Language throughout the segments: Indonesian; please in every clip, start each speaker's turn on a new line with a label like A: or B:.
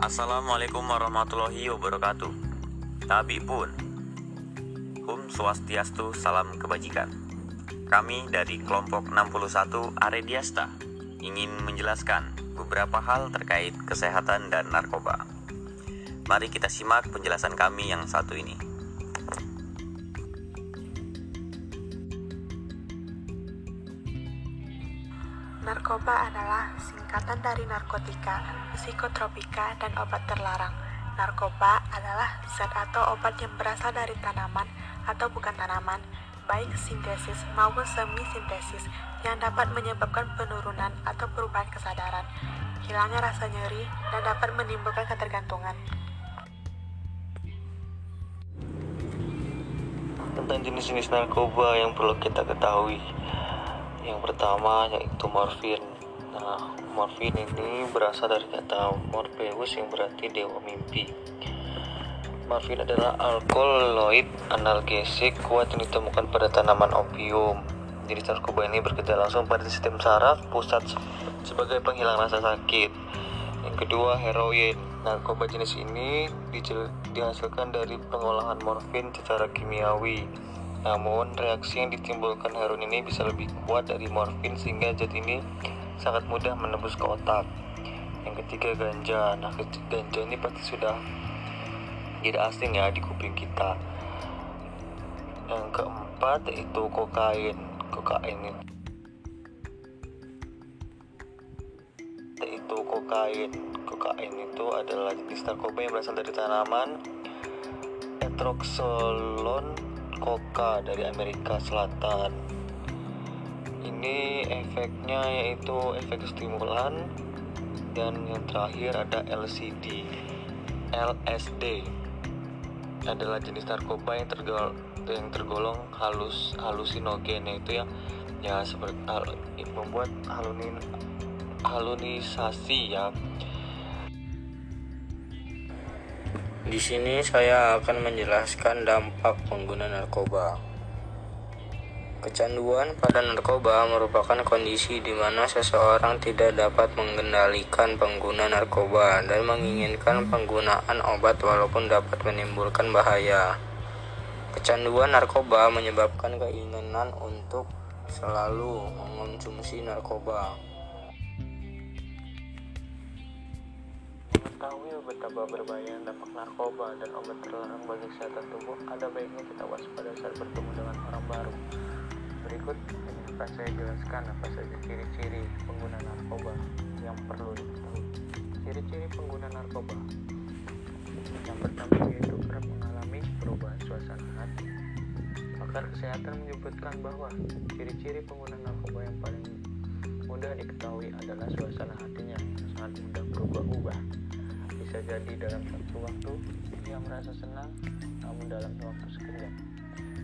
A: Assalamualaikum warahmatullahi wabarakatuh. Tabi pun. Hum swastiastu salam kebajikan. Kami dari kelompok 61 Arediasta ingin menjelaskan beberapa hal terkait kesehatan dan narkoba. Mari kita simak penjelasan kami yang satu ini.
B: Narkoba adalah singkatan dari narkotika, psikotropika, dan obat terlarang. Narkoba adalah zat atau obat yang berasal dari tanaman atau bukan tanaman, baik sintesis maupun semi-sintesis, yang dapat menyebabkan penurunan atau perubahan kesadaran, hilangnya rasa nyeri, dan dapat menimbulkan ketergantungan.
C: tentang jenis-jenis narkoba yang perlu kita ketahui. Yang pertama yaitu morfin. Nah, morfin ini berasal dari kata Morpheus yang berarti dewa mimpi. Morfin adalah alkaloid analgesik kuat yang ditemukan pada tanaman opium. Jadi narkoba ini bekerja langsung pada sistem saraf pusat sebagai penghilang rasa sakit. Yang kedua, heroin. Narkoba jenis ini dihasilkan dari pengolahan morfin secara kimiawi. Namun, reaksi yang ditimbulkan heroin ini bisa lebih kuat dari morfin sehingga zat ini sangat mudah menembus ke otak. Yang ketiga, ganja. Nah, ganja ini pasti sudah tidak asing ya di kuping kita. Yang keempat yaitu kokain. Kokain itu yaitu kokain. Kokain itu adalah jenis narkoba yang berasal dari tanaman Etroxolon coca dari Amerika Selatan. Ini efeknya yaitu efek stimulan dan yang terakhir ada LCD. LSD adalah jenis narkoba yang tergolong yang tergolong halus halusinogen yaitu yang ya seperti membuat halunin halunisasi ya.
D: Di sini saya akan menjelaskan dampak pengguna narkoba. Kecanduan pada narkoba merupakan kondisi di mana seseorang tidak dapat mengendalikan pengguna narkoba dan menginginkan penggunaan obat walaupun dapat menimbulkan bahaya. Kecanduan narkoba menyebabkan keinginan untuk selalu mengonsumsi narkoba.
C: Mengetahui betapa berbahaya dampak narkoba dan obat terlarang bagi kesehatan tubuh, ada baiknya kita waspada saat bertemu dengan orang baru. Berikut ini akan saya jelaskan apa saja ciri-ciri pengguna narkoba yang perlu diketahui. Ciri-ciri pengguna narkoba yang pertama yaitu kerap mengalami perubahan suasana hati. Pakar kesehatan menyebutkan bahwa ciri-ciri pengguna narkoba yang paling mudah diketahui adalah suasana hatinya yang sangat mudah berubah-ubah. Jadi dalam satu waktu dia merasa senang, namun dalam waktu sekejap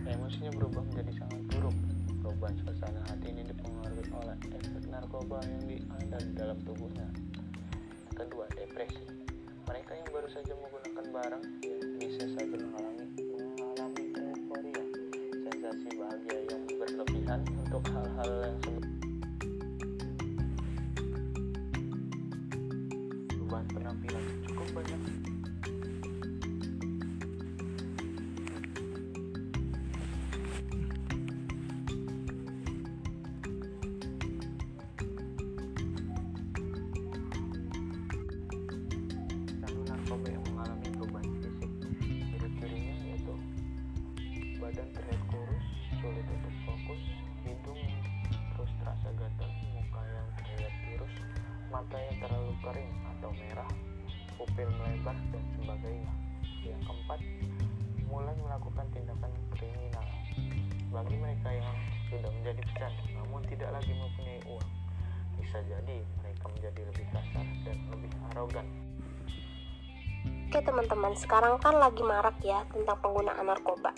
C: emosinya berubah menjadi sangat buruk. Perubahan suasana hati ini dipengaruhi oleh efek narkoba yang ada di dalam tubuhnya. Kedua, depresi. Mereka yang baru saja menggunakan barang bisa saja mengalami mengalami euforia, sensasi bahagia yang berlebihan untuk hal-hal yang narkoba yang mengalami perubahan fisik. Ciri-cirinya yaitu badan terlihat kurus sulit untuk fokus hidung terus terasa gatal muka yang terlihat tirus mata yang terlalu kering atau merah pupil melebar dan sebagainya. Yang keempat mulai melakukan tindakan kriminal. Bagi mereka yang sudah menjadi pecandu namun tidak lagi mempunyai uang bisa jadi mereka menjadi lebih kasar dan lebih arogan
E: Oke teman-teman, sekarang kan lagi marak ya tentang penggunaan narkoba.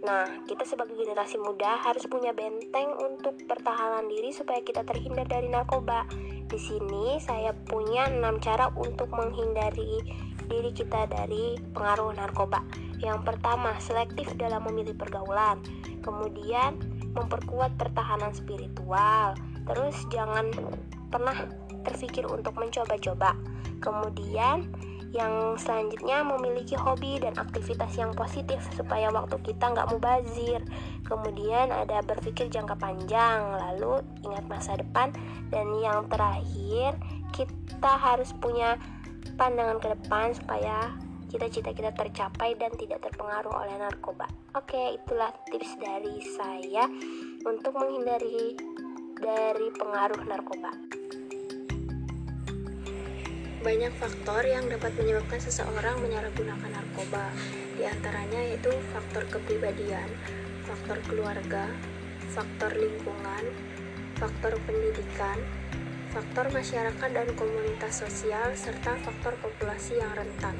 E: Nah, kita sebagai generasi muda harus punya benteng untuk pertahanan diri supaya kita terhindar dari narkoba. Di sini saya punya 6 cara untuk menghindari diri kita dari pengaruh narkoba. Yang pertama, selektif dalam memilih pergaulan. Kemudian, memperkuat pertahanan spiritual. Terus jangan pernah terpikir untuk mencoba-coba. Kemudian, Yang selanjutnya memiliki hobi dan aktivitas yang positif supaya waktu kita nggak mubazir. Kemudian ada berpikir jangka panjang, lalu ingat masa depan. Dan yang terakhir, kita harus punya pandangan ke depan supaya cita-cita kita tercapai dan tidak terpengaruh oleh narkoba. Oke, itulah tips dari saya untuk menghindari dari pengaruh narkoba. Banyak faktor yang dapat menyebabkan seseorang menyalahgunakan narkoba. Di antaranya yaitu faktor kepribadian, faktor keluarga, faktor lingkungan, faktor pendidikan, faktor masyarakat dan komunitas sosial, serta faktor populasi yang rentan.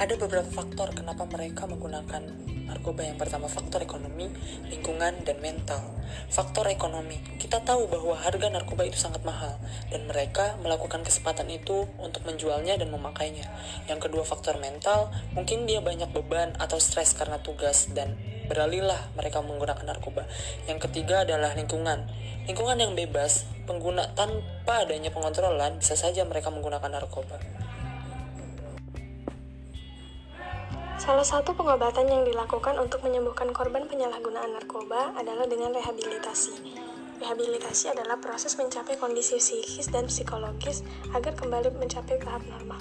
F: Ada beberapa faktor kenapa mereka menggunakan narkoba. Yang pertama faktor ekonomi, lingkungan, dan mental. Faktor ekonomi, kita tahu bahwa harga narkoba itu sangat mahal dan mereka melakukan kesempatan itu untuk menjualnya dan memakainya. Yang kedua faktor mental, mungkin dia banyak beban atau stres karena tugas dan beralihlah mereka menggunakan narkoba. Yang ketiga adalah lingkungan. Lingkungan yang bebas, pengguna tanpa adanya pengontrolan bisa saja mereka menggunakan narkoba.
B: Salah satu pengobatan yang dilakukan untuk menyembuhkan korban penyalahgunaan narkoba adalah dengan rehabilitasi. Rehabilitasi adalah proses mencapai kondisi psikis dan psikologis agar kembali mencapai tahap normal.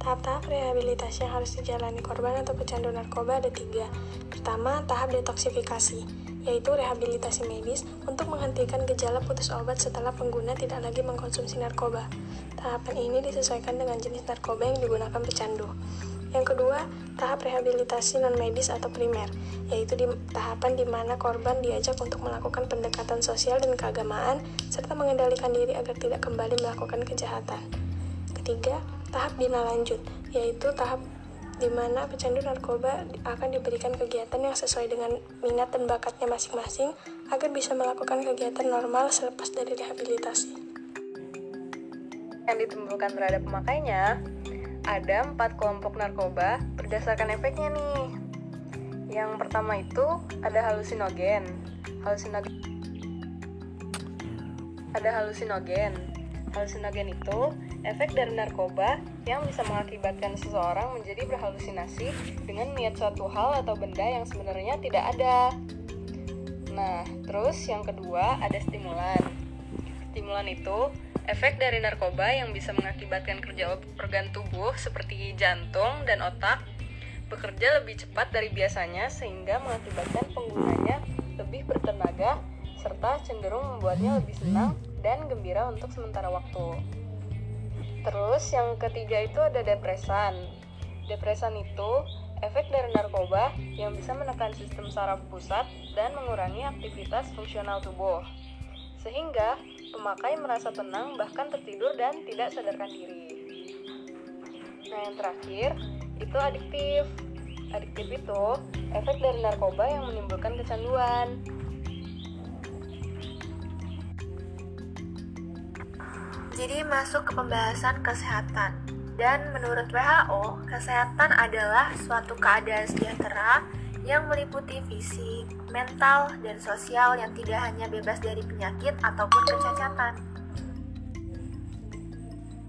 B: Tahap-tahap rehabilitasi yang harus dijalani korban atau pecandu narkoba ada tiga. Pertama, tahap detoksifikasi, yaitu rehabilitasi medis untuk menghentikan gejala putus obat setelah pengguna tidak lagi mengkonsumsi narkoba. Tahapan ini disesuaikan dengan jenis narkoba yang digunakan pecandu. Yang kedua, tahap rehabilitasi non-medis atau primer, yaitu di tahapan di mana korban diajak untuk melakukan pendekatan sosial dan keagamaan, serta mengendalikan diri agar tidak kembali melakukan kejahatan. Ketiga, tahap bina lanjut, yaitu tahap di mana pecandu narkoba akan diberikan kegiatan yang sesuai dengan minat dan bakatnya masing-masing agar bisa melakukan kegiatan normal selepas dari rehabilitasi.
G: Yang ditimbulkan terhadap pemakainya ada empat kelompok narkoba berdasarkan efeknya nih. Yang pertama itu ada halusinogen. Halusinogen ada halusinogen. Halusinogen itu efek dari narkoba yang bisa mengakibatkan seseorang menjadi berhalusinasi dengan niat suatu hal atau benda yang sebenarnya tidak ada. Nah, terus yang kedua ada stimulan. Stimulan itu Efek dari narkoba yang bisa mengakibatkan kerja organ tubuh seperti jantung dan otak bekerja lebih cepat dari biasanya sehingga mengakibatkan penggunanya lebih bertenaga serta cenderung membuatnya lebih senang dan gembira untuk sementara waktu. Terus yang ketiga itu ada depresan. Depresan itu efek dari narkoba yang bisa menekan sistem saraf pusat dan mengurangi aktivitas fungsional tubuh. Sehingga Pemakai merasa tenang bahkan tertidur dan tidak sadarkan diri. Nah, yang terakhir itu adiktif. Adiktif itu efek dari narkoba yang menimbulkan kecanduan.
B: Jadi masuk ke pembahasan kesehatan. Dan menurut WHO, kesehatan adalah suatu keadaan sejahtera yang meliputi fisik, mental, dan sosial yang tidak hanya bebas dari penyakit ataupun kecacatan.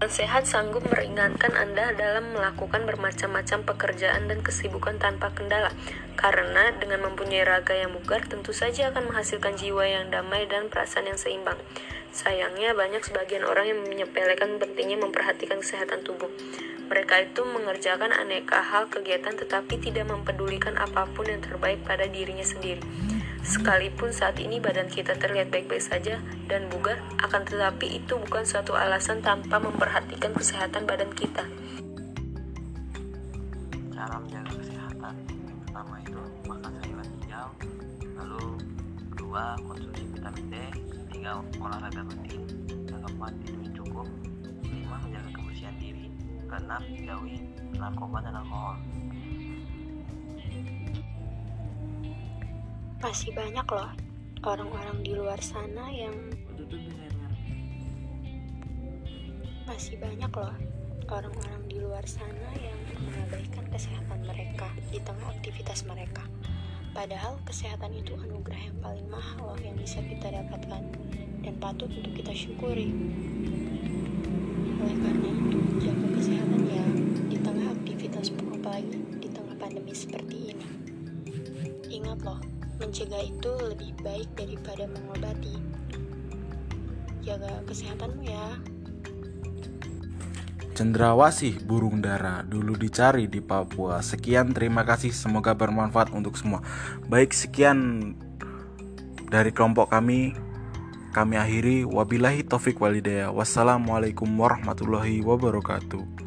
E: Sehat sanggup meringankan Anda dalam melakukan bermacam-macam pekerjaan dan kesibukan tanpa kendala, karena dengan mempunyai raga yang bugar tentu saja akan menghasilkan jiwa yang damai dan perasaan yang seimbang. Sayangnya banyak sebagian orang yang menyepelekan pentingnya memperhatikan kesehatan tubuh. Mereka itu mengerjakan aneka hal kegiatan tetapi tidak mempedulikan apa pun yang terbaik pada dirinya sendiri. Sekalipun saat ini badan kita terlihat baik-baik saja dan bugar, akan tetapi itu bukan suatu alasan tanpa memperhatikan kesehatan badan kita.
A: Cara menjaga kesehatan pertama itu makan sayuran hijau, lalu kedua konsumsi vitamin D, tiga olahraga rutin, yang keempat tidur cukup, lima menjaga kebersihan diri, keenam jauhi narkoba dan alkohol.
E: Masih banyak loh orang-orang di luar sana yang masih banyak loh orang-orang di luar sana yang mengabaikan kesehatan mereka di tengah aktivitas mereka. Padahal kesehatan itu anugerah yang paling mahal loh yang bisa kita dapatkan dan patut untuk kita syukuri.
H: Oleh karena itu, jaga kesehatan ya di tengah di tengah pandemi seperti ini. Ingat loh, mencegah itu lebih baik daripada mengobati. Jaga kesehatanmu ya.
I: Cendrawasih burung dara dulu dicari di Papua. Sekian, terima kasih. Semoga bermanfaat untuk semua. Baik, sekian dari kelompok kami. Kami akhiri. Wabillahi taufik walidaya. Wassalamualaikum warahmatullahi wabarakatuh.